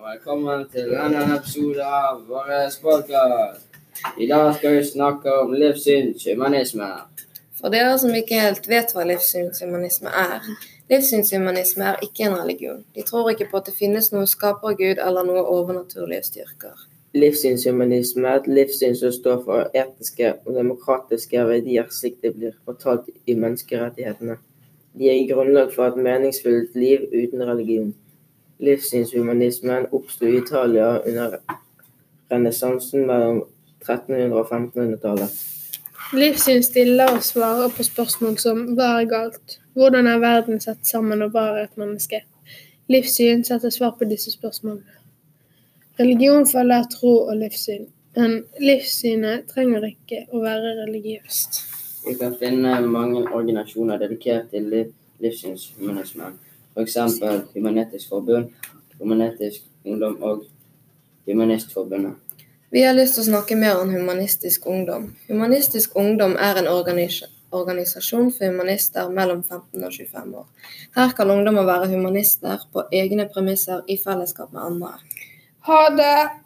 velkommen til denne episode av vår podkast. I dag skal vi snakke om livssynshumanisme. For dere som ikke helt vet hva livssynshumanisme er. Livssynshumanisme er ikke en religion. De tror ikke på at det finnes noe skapergud eller noe overnaturlige styrker. Livssynshumanisme er et livssyn som står for etiske og demokratiske verdier slik det blir fortalt i menneskerettighetene. De gir grunnlag for et meningsfullt liv uten religion. Livssynshumanismen oppsto i Italia under renessansen mellom 1300- og 1500-tallet. Livssyn stiller og svarer på spørsmål som hva er galt, hvordan er verden satt sammen og hva er et menneske? Livssyn setter svar på disse spørsmålene. Religion følger tro og livssyn, men livssynet trenger ikke å være religiøst. Vi kan finne mange organisasjoner dedikert til liv- livssynshumanisme, f.eks. Human-Etisk Forbund, Human-Etisk Ungdom og Humanistforbundet. Vi har lyst til å snakke mer om Humanistisk Ungdom. Humanistisk Ungdom er en organisasjon for humanister mellom 15 og 25 år. Her kan ungdommer være humanister på egne premisser i fellesskap med andre. Ha det!